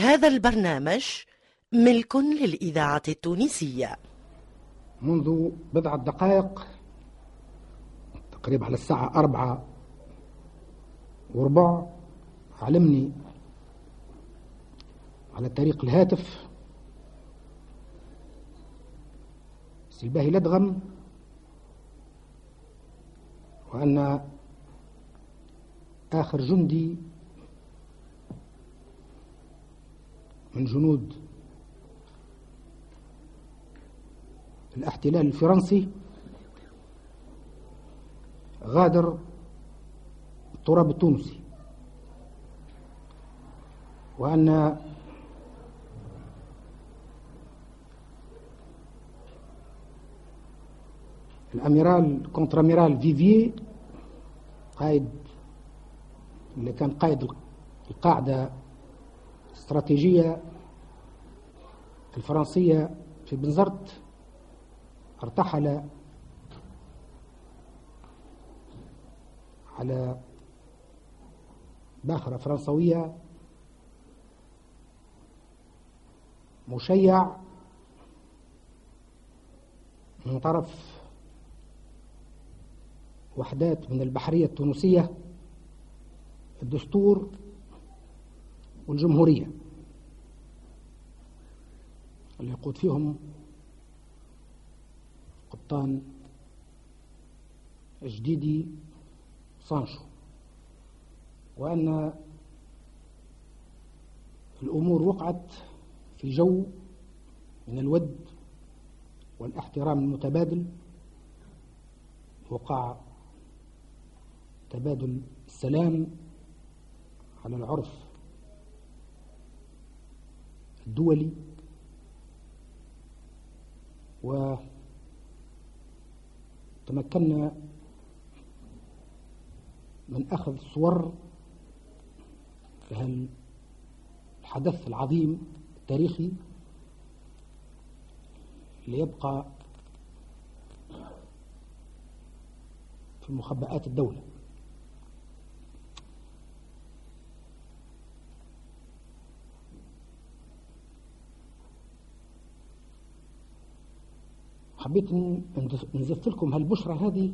هذا البرنامج ملك للإذاعة التونسية. منذ بضعة دقائق تقريبا على الساعة أربعة وربع علمني على طريق الهاتف. سلباهي لدغم وأن آخر جندي من جنود الاحتلال الفرنسي غادر التراب التونسي. وأن الأميرال contre-amiral فيفي قائد اللي كان قائد القاعدة الاستراتيجية الفرنسية في بنزرت ارتحل على باخرة فرنسوية مشيع من طرف وحدات من البحرية التونسية. الدستور والجمهورية. اللي يقود فيهم قبطان جديدي صانشو وأن الأمور وقعت في جو من الود والاحترام المتبادل وقع تبادل السلام على العرف الدولي وتمكنا من أخذ صور الحدث العظيم التاريخي ليبقى في مخبئات الدولة. حبيت نزفت لكم هالبشرة هذه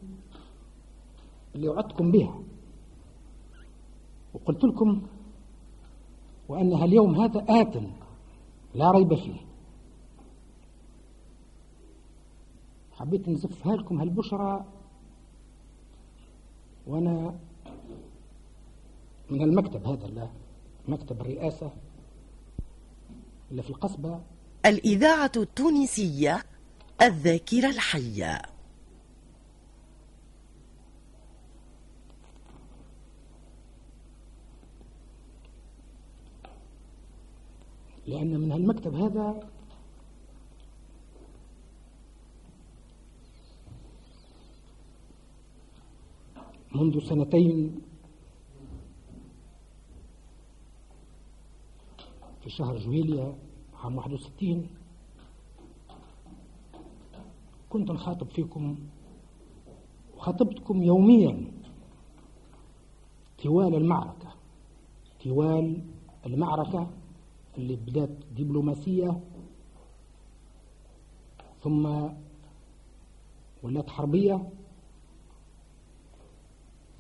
اللي وعدتكم بها. وقلت لكم وأنها اليوم هذا آت لا ريب فيه. حبيت نزفها لكم هالبشرة وأنا من المكتب هذا مكتب الرئاسة اللي في القصبة. الإذاعة التونسية الذاكرة الحية. لأن من هالمكتب هذا منذ سنتين في شهر جويليا عام 61 كنت نخاطب فيكم وخاطبتكم يوميا طوال المعركة طوال المعركة اللي بدأت دبلوماسية ثم ولات حربية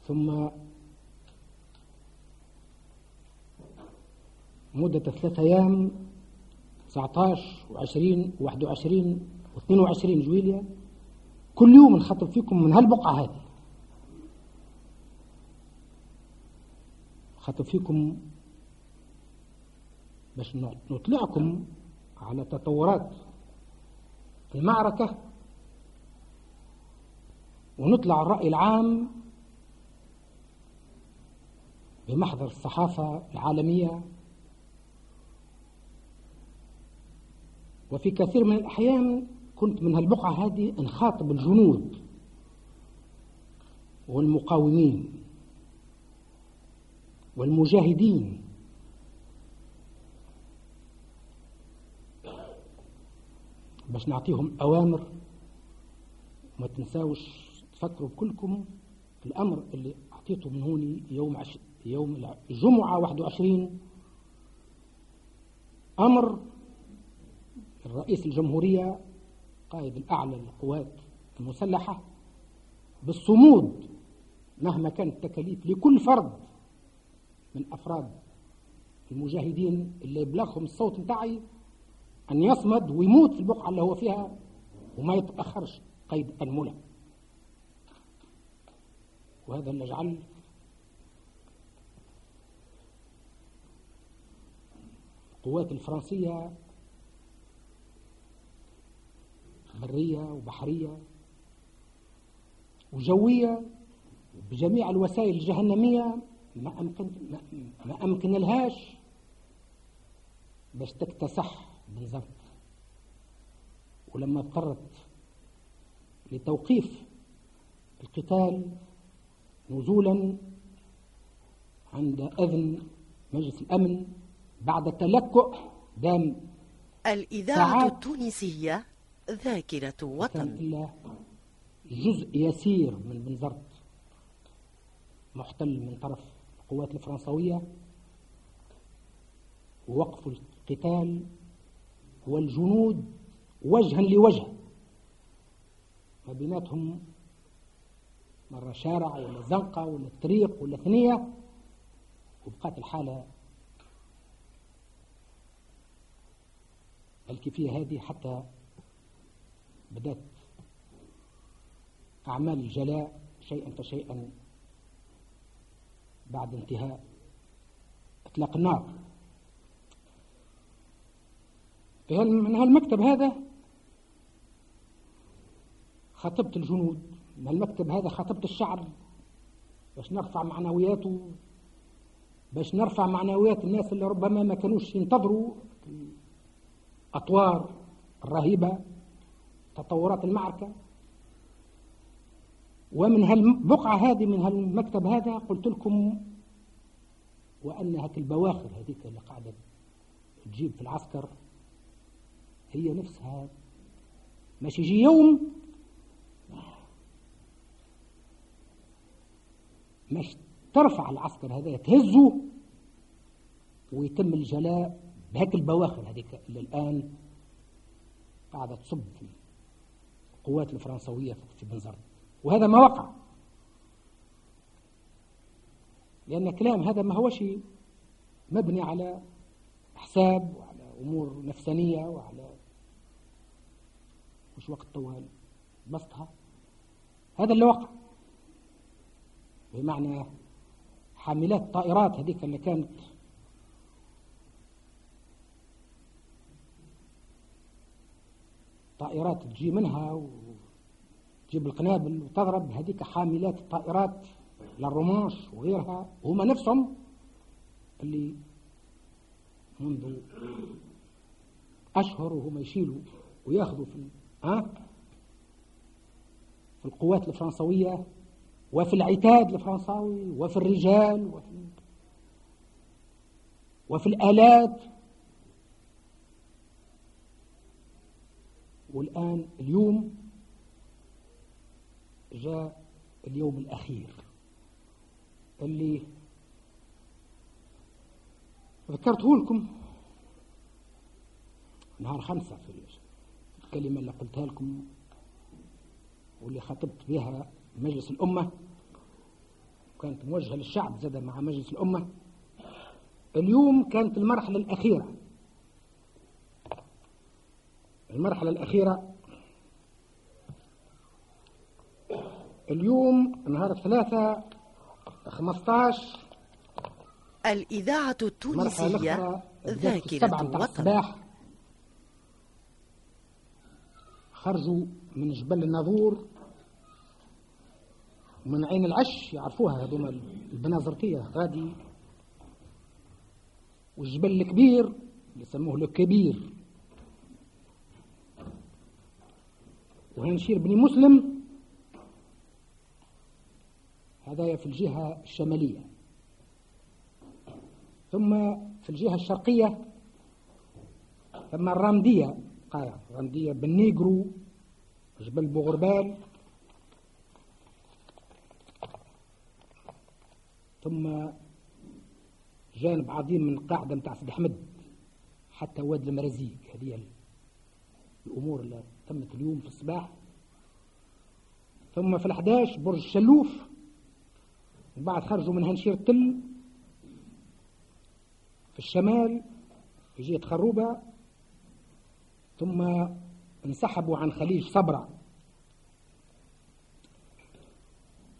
ثم مدة ثلاثة أيام 19 و20 و21 و22 جويليا كل يوم نخطب فيكم من هالبقعة هذه خطب فيكم باش نطلعكم على تطورات المعركة ونطلع الرأي العام بمحضر الصحافة العالمية. وفي كثير من الأحيان كنت من هالبقعة هذه نخاطب الجنود والمقاومين والمجاهدين. باش نعطيهم أوامر وما تنساوش تفكروا كلكم في الأمر اللي أعطيته من هوني يوم عش... يوم الجمعة 21 أمر الرئيس الجمهورية قائد الأعلى للقوات المسلحة بالصمود مهما كانت التكاليف لكل فرد من أفراد المجاهدين اللي يبلغهم الصوت متاعي أن يصمد ويموت في البقعة اللي هو فيها وما يتأخرش قيد أنملة وهذا اللي جعل القوات الفرنسية برية وبحرية وجوية بجميع الوسائل الجهنمية. ما أمكن ما أمكن لهاش باش تكتسح بنزرت ولما اضطرت لتوقيف القتال نزولا عند أذن مجلس الأمن بعد تلكؤ دام الإذاعة التونسية ذاكرة وطن. جزء يسير من بنزرت محتل من طرف القوات الفرنسوية ووقف القتال والجنود وجها لوجه. ما بيناتهم مرة شارع ولا زنقة ولا طريق ولا ثنية وبقات الحالة الكيفية هذه حتى بدأت أعمال الجلاء شيئا فشيئا بعد انتهاء إطلاق النار. من هالمكتب هذا خطبت الجنود. من هالمكتب هذا خطبت الشعب باش نرفع معنوياته باش نرفع معنويات الناس اللي ربما ما كانوش ينتظروا. الأطوار الرهيبة. تطورات المعركة. ومن هالبقعة هذه من هالمكتب هذا قلت لكم وأن هك البواخر هذيك اللي قاعدة تجيب في العسكر. هي نفسها مش يجي يوم مش ترفع العسكر هذا تهزه ويتم الجلاء بهك البواخر هذيك اللي الآن قاعدة تصب في القوات الفرنسوية في بنزرت. وهذا ما وقع. لأن الكلام هذا ما هو شيء مبني على حساب وعلى أمور نفسانية وعلى مش وقت طوال بسطها هذا اللي وقع. بمعنى حاملات طائرات هذيك اللي كانت طائرات تجي منها وتجيب القنابل وتضرب هذيك حاملات الطائرات للرماش وغيرها. وهم نفسهم اللي منذ أشهر وهم يشيلوا وياخذوا في ها؟ في القوات الفرنسوية وفي العتاد الفرنساوي وفي الرجال وفي وفي الآلات. والآن اليوم جاء اليوم الأخير. اللي ذكرته لكم نهار خمسة في الكلمة اللي قلتها لكم واللي خطبت بها مجلس الأمة وكانت موجهة للشعب زاد مع مجلس الأمة اليوم كانت المرحلة الأخيرة. المرحلة الأخيرة. اليوم نهار الثلاثة 15 الإذاعة التونسية ذاكرة وطن خرجوا من جبل الناظور ومن عين العش يعرفوها هذوما البنازرتية غادي. والجبل الكبير اللي يسموه الكبير. وهنشير بني مسلم هذا في الجهة الشمالية. ثم في الجهة الشرقية ثم الرامدية قاية الرامدية بالنيجرو جبل بوغربال ثم جانب عظيم من القاعدة متاع سيدي أحمد حتى واد المرازيق هذه الأمور اللي تمت اليوم في الصباح. ثم في الأحداش برج الشلوف وبعد خرجوا من هنشير التل في الشمال في جهة خروبة ثم انسحبوا عن خليج صبرا.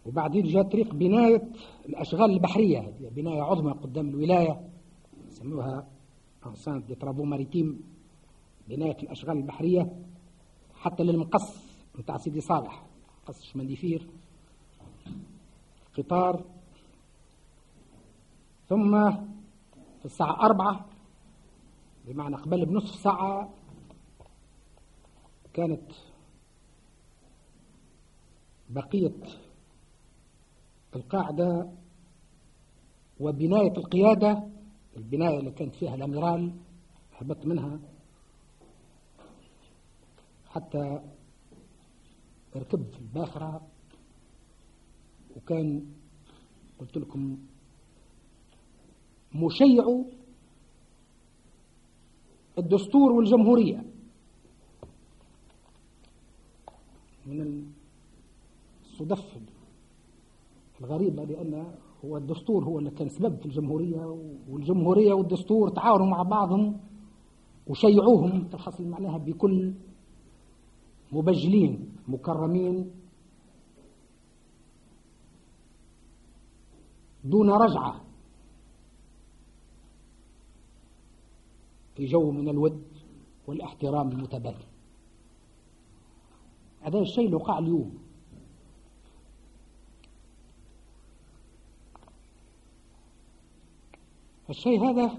وبعدين جاء طريق بناية الأشغال البحرية هذه بناية عظمى قدام الولاية يسموها أنسانت دي ترافو ماريتيم بناية الأشغال البحرية. حتى للمقص نتاع سيدي صالح. قص شمنديفير قطار. ثم في الساعة أربعة بمعنى قبل بنصف ساعة كانت بقية القاعدة وبناية القيادة البناية اللي كانت فيها الأميرال هبط منها. حتى ركبت في الباخرة وكان قلت لكم مشيع الدستور والجمهورية. من الصدف الغريبة لأن هو الدستور هو اللي كان سبب في الجمهورية والجمهورية والدستور تعاونوا مع بعضهم وشيعوهم تحصل معناها بكل مبجلين مكرمين. دون رجعة. في جو من الود والاحترام المتبادل هذا الشيء اللي وقع اليوم. الشيء هذا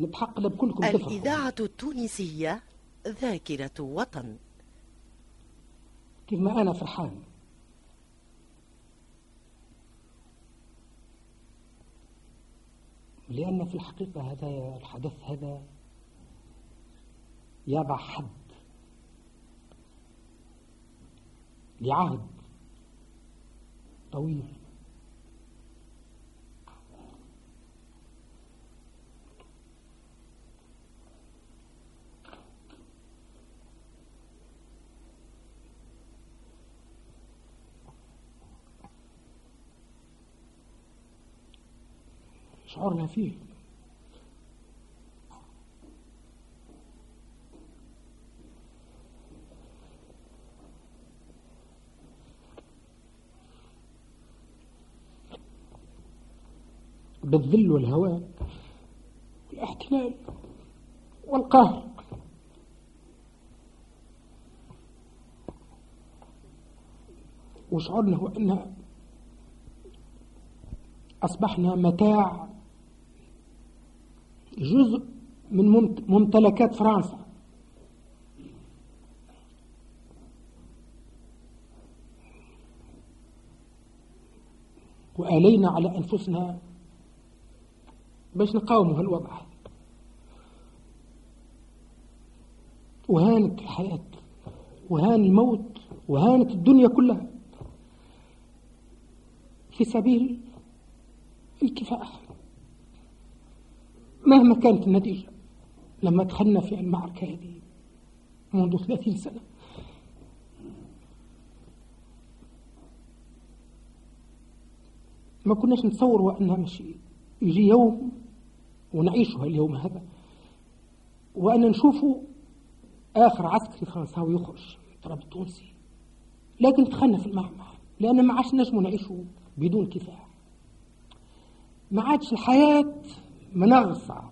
نتحقق بكلكم الإذاعة التونسية ذاكرة وطن. كيف ما أنا فرحان. لأن في الحقيقة هذا الحدث هذا يضع حد لعهد طويل. شعرنا فيه. بالذل والهوان والاحتلال والقهر. وشعرنا هو أن أصبحنا متاع جزء من ممتلكات فرنسا. وآلينا على أنفسنا باش نقاوموا هالوضع وهانت الحياة وهان الموت وهانت الدنيا كلها في سبيل الكفاح. مهما كانت النتيجة لما دخلنا في المعركة هذه منذ ثلاثين سنة ما كناش نتصور وأنها ماشي يجي يوم ونعيشه اليوم هذا وأن نشوفه آخر عسكري فرنساوي يخرج من التراب التونسي. لكن دخلنا في المعمعة لأن ما عادش نجموا نعيشوا بدون كفاح. ما عادش الحياة منغصة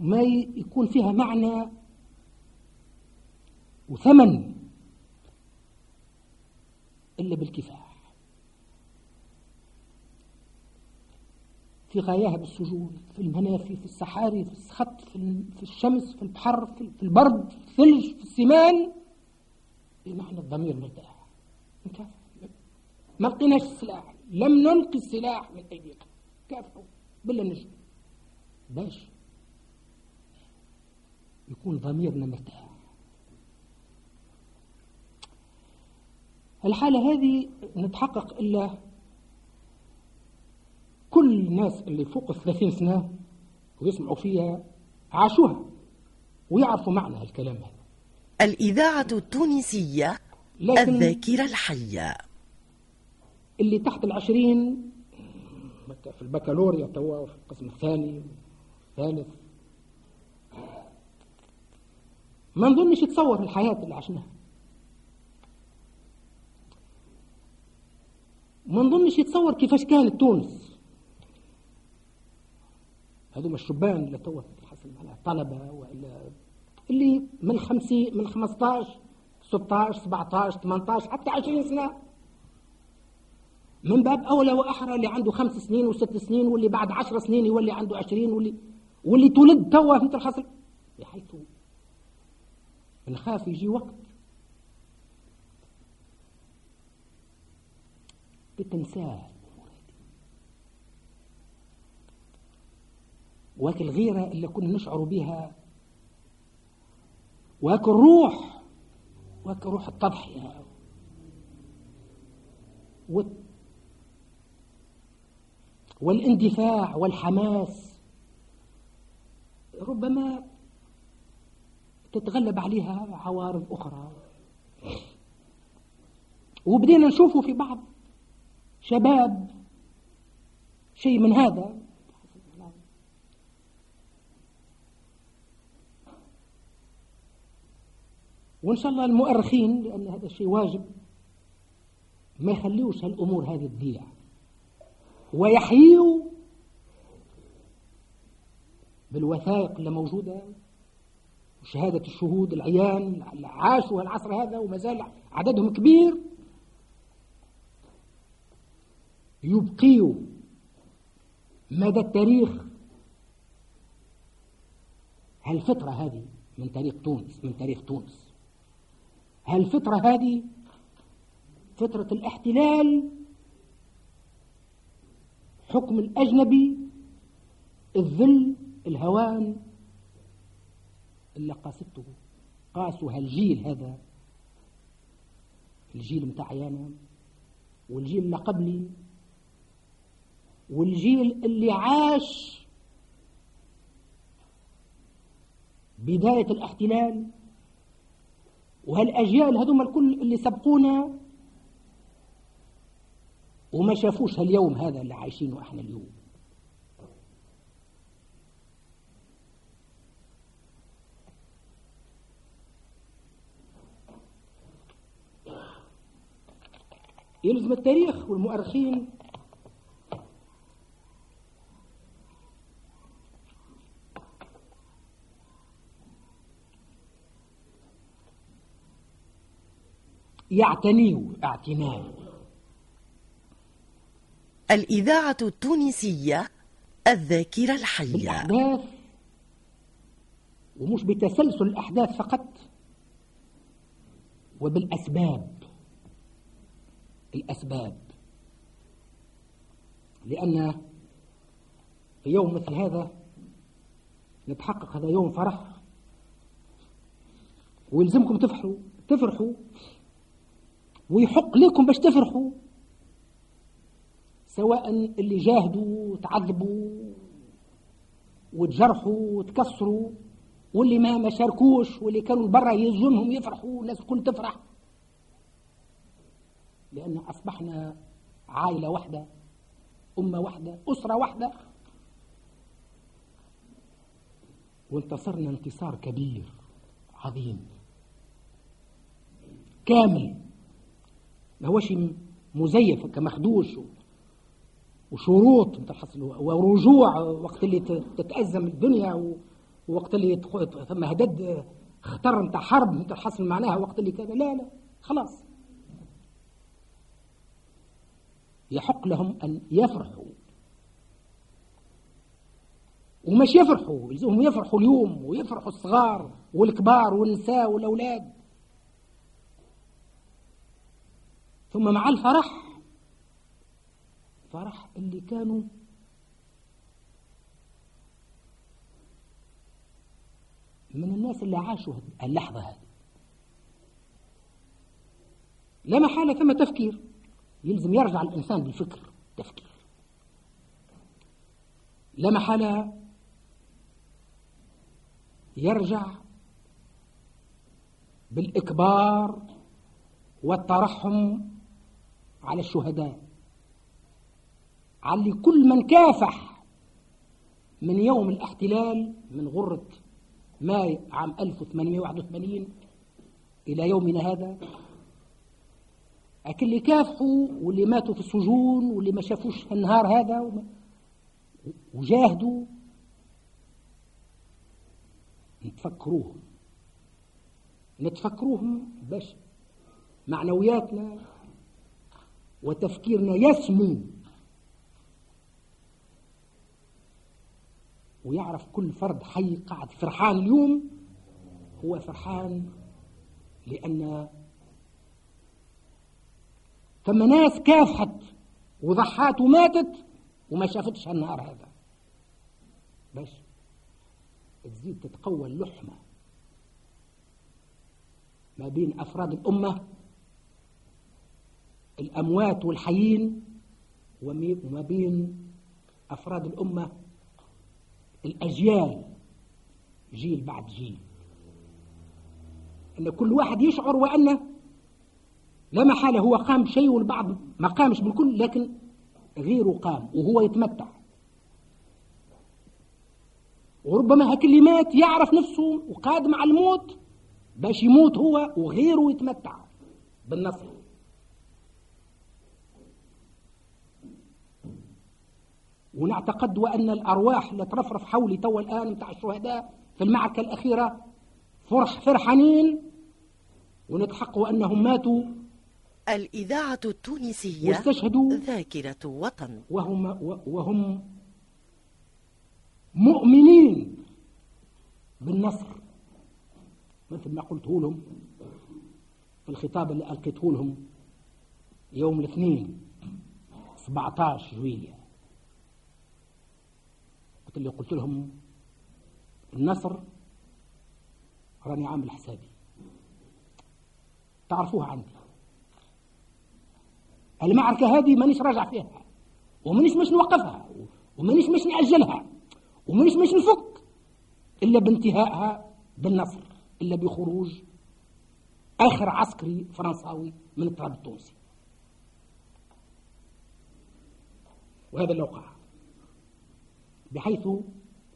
ما يكون فيها معنى وثمن إلا بالكفاح. في غاياها بالسجون في المنافي في الصحاري في السخط في الشمس في البحر في البرد في الثلج في السمان. بمعنى الضمير مرتاح. ما لقيناش السلاح لم نلقي السلاح من أيدينا كافحوا. بلا نجم. باش. يكون ضميرنا مرتاح الحالة هذه نتحقق إلا كل الناس اللي فوق الثلاثين سنة ويسمعوا فيها عاشوها ويعرفوا معنى الكلام هذا. الإذاعة التونسية الذاكرة الحية. اللي تحت العشرين في البكالوريا توا في القسم الثاني الثالث. ما نظنش يتصور الحياة اللي عشناها. ما نظنش يتصور كيفاش كانت تونس. هذوما الشبان اللي توا حسب طلبة ولا اللي من خمسين من 15 16 17 18 حتى 20 سنة من باب أولى وأحرى اللي عنده خمس سنين وست سنين واللي بعد عشر سنين يولي عنده عشرين واللي واللي تولد توا في الخصل بحيث نخاف يجي وقت. بتنساه. وهيك الغيرة اللي كنا نشعر بها وهيك الروح. وهيك روح التضحية والاندفاع والحماس. ربما تتغلب عليها عوارض أخرى. وبدينا نشوفه في بعض شباب. شيء من هذا. وإن شاء الله المؤرخين لأن هذا الشيء واجب ما يخليوش هالأمور هذه تضيع. ويحيوا بالوثائق اللي موجودة وشهادة الشهود العيان اللي عاشوا العصر هذا وما زال عددهم كبير. يبقيوا مدى التاريخ. هالفترة هذه من تاريخ تونس من تاريخ تونس. هالفترة هذه فترة الاحتلال حكم الأجنبي الذل الهوان اللي قاسته قاسوا هالجيل هذا. الجيل متاعي والجيل اللي قبلي والجيل اللي عاش بداية الاحتلال. وهالأجيال هذوما الكل اللي سبقونا وما شافوش هاليوم هذا اللي عايشينه إحنا اليوم. يلزم التاريخ والمؤرخين يعتنيوا اعتناء. الإذاعة التونسية الذاكرة الحية. بالأحداث ومش بتسلسل الأحداث فقط وبالأسباب. الأسباب. لأن في يوم مثل هذا نتحقق هذا يوم فرح. ويلزمكم تفرحوا تفرحوا ويحق لكم باش تفرحوا. سواء اللي جاهدوا وتعذبوا وتجرحوا وتكسروا واللي ما ما شاركوش واللي كانوا برا يلزمهم يفرحوا الناس الكل تفرح. لأن أصبحنا عائلة واحدة أمة واحدة أسرة واحدة. وانتصرنا انتصار كبير عظيم. كامل. ما هوش مزيف كمخدوش. وشروط ورجوع وقت اللي تتأزم الدنيا ووقت اللي ثم هدد خطر نتاع حرب تحصل معناها وقت اللي كذا. لا لا خلاص. يحق لهم أن يفرحوا. ومش يفرحوا هم يفرحوا اليوم ويفرحوا الصغار والكبار والنساء والأولاد. ثم مع الفرح فرح اللي كانوا من الناس اللي عاشوا اللحظة هذه. لا محالة ثم تفكير. يلزم يرجع الإنسان بالفكر تفكير. لا محالة يرجع بالإكبار والترحم على الشهداء. على كل من كافح من يوم الاحتلال من غرة ماي عام 1881 إلى يومنا هذا. أكل اللي كافحوا واللي ماتوا في السجون واللي ما شافوش النهار هذا وجاهدوا نتفكروهم. نتفكروهم باش معنوياتنا وتفكيرنا يسمو ويعرف كل فرد حي قاعد فرحان اليوم هو فرحان لأن ثم ناس كافحت وضحات وماتت وما شافتش النهار هذا. بس تزيد تتقوى اللحمة ما بين أفراد الأمة الأموات والحيين وما بين أفراد الأمة الأجيال. جيل بعد جيل. أن كل واحد يشعر وأنه لا محالة هو قام بشيء والبعض ما قامش بالكل لكن غيره قام وهو يتمتع. وربما هك اللي مات يعرف نفسه وقادم على الموت باش يموت هو وغيره يتمتع بالنصر. ونعتقد وأن الأرواح اللي ترفرف حولي توا الآن متاع الشهداء في المعركة الأخيرة فرح فرحانين ونتحقوا أنهم ماتوا. الإذاعة التونسية واستشهدوا ذاكرة وطن. وهم, وهم مؤمنين بالنصر. مثل ما قلته لهم في الخطاب اللي ألقيته لهم يوم الاثنين 17 جويلية. قلت اللي قلت لهم النصر راني عامل حسابي. تعرفوها عندي. المعركة هذه مانيش راجع فيها ومانيش مش نوقفها ومانيش مش نأجلها ومانيش مش نفك إلا بانتهائها بالنصر إلا بخروج آخر عسكري فرنساوي من التراب التونسي. وهذا اللي وقع. بحيث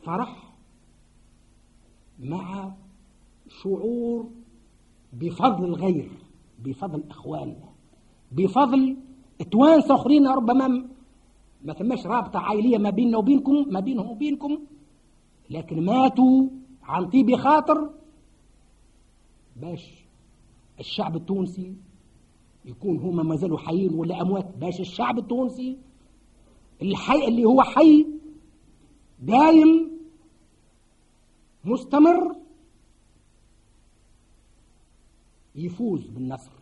فرح مع شعور بفضل الغير بفضل إخواننا بفضل توانسة أخرين ربما ما ثماش رابطة عائلية ما بيننا وبينكم ما بينهم وبينكم لكن ماتوا عن طيب خاطر باش الشعب التونسي يكون هما ما زالوا حيين ولا أموات باش الشعب التونسي الحي اللي هو حي دايم مستمر يفوز بالنصر.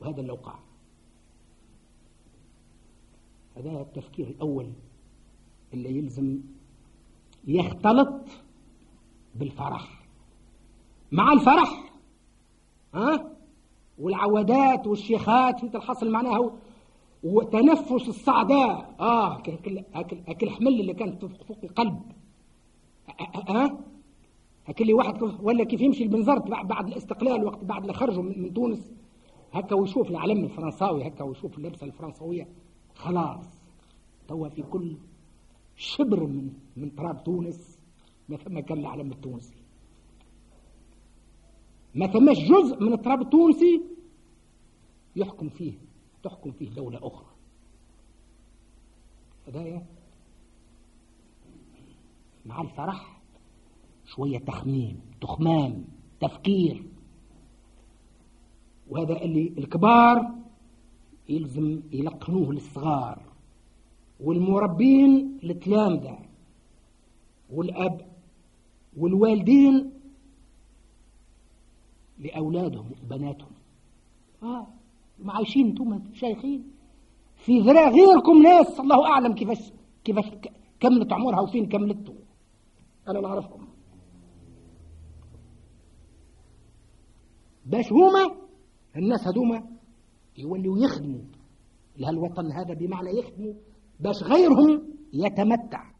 وهذا اللي وقع هذا التفكير الأول اللي يلزم يختلط بالفرح. مع الفرح ها؟ والعودات والشيخات في الحصل معناها وتنفس الصعداء. آه اكل اكل اكل حمل اللي كانت فوق القلب. ها هكا اللي واحد ولا كيف يمشي البنزرت بعد الاستقلال وقت بعد اللي خرجوا من تونس. هكا ويشوف العلم الفرنساوي هكا ويشوف اللبسة الفرنسوية. خلاص توا في كل شبر من من تراب تونس. ما ثم كان العلم التونسي. ما ثماش جزء من التراب التونسي يحكم فيه. تحكم فيه دولة أخرى. هدايا مع الفرح شوية تخمين تخمام تفكير. وهذا اللي الكبار يلزم يلقنوه للصغار. والمربين للتلامذة والأب والوالدين لأولادهم وبناتهم آه. عايشين أنتم شايخين. في ذراع غيركم ناس الله أعلم كيفاش كيفاش كملت عمرها وفين كملته. أنا نعرفهم باش هما الناس هذوما يولوا يخدموا. لهالوطن هذا بمعنى يخدموا. باش غيرهم يتمتع.